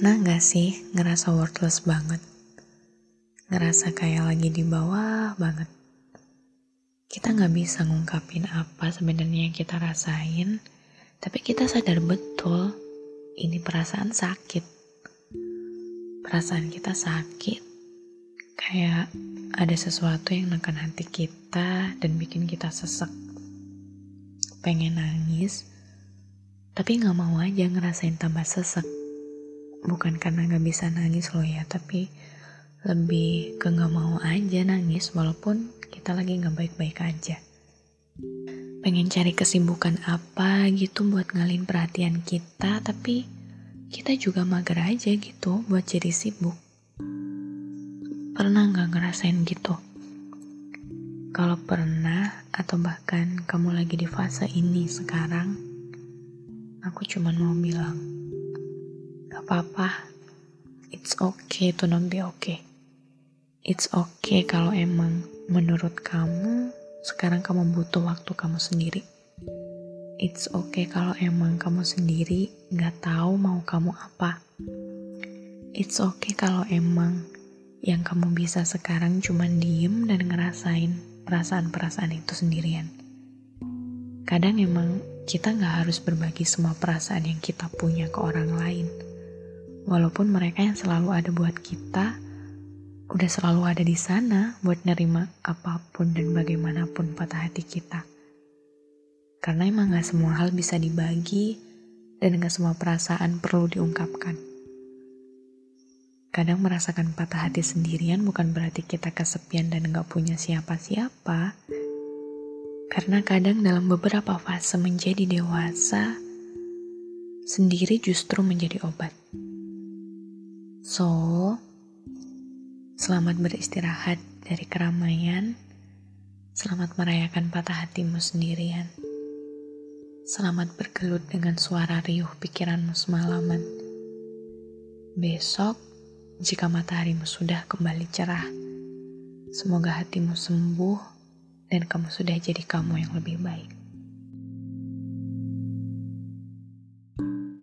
Pernah gak sih ngerasa worthless banget? Ngerasa kayak lagi di bawah banget. Kita gak bisa ngungkapin apa sebenarnya yang kita rasain, tapi kita sadar betul ini perasaan sakit. Perasaan kita sakit, kayak ada sesuatu yang neken hati kita dan bikin kita sesek. Pengen nangis, tapi gak mau aja ngerasain tambah sesek bukan karena gak bisa nangis loh ya tapi lebih ke gak mau aja nangis walaupun kita lagi gak baik-baik aja. Pengen cari kesibukan apa gitu buat ngalin perhatian kita tapi kita juga mager aja gitu buat jadi sibuk. Pernah gak ngerasain gitu? Kalau pernah atau bahkan kamu lagi di fase ini sekarang aku cuma mau bilang apa-apa. It's okay to not be okay. It's okay kalau emang menurut kamu sekarang kamu butuh waktu kamu sendiri. It's okay kalau emang kamu sendiri gak tahu mau kamu apa. It's okay kalau emang yang kamu bisa sekarang cuma diem dan ngerasain perasaan-perasaan itu sendirian. Kadang emang kita gak harus berbagi semua perasaan yang kita punya ke orang lain Walaupun mereka yang selalu ada buat kita, udah selalu ada di sana buat nerima apa pun dan bagaimanapun patah hati kita. Karena emang gak semua hal bisa dibagi dan gak semua perasaan perlu diungkapkan. Kadang merasakan patah hati sendirian bukan berarti kita kesepian dan gak punya siapa-siapa. Karena kadang dalam beberapa fase menjadi dewasa, sendiri justru menjadi obat. So, selamat beristirahat dari keramaian. Selamat merayakan patah hatimu sendirian. Selamat bergelut dengan suara riuh pikiranmu semalaman. Besok, jika mataharimu sudah kembali cerah, semoga hatimu sembuh dan kamu sudah jadi kamu yang lebih baik.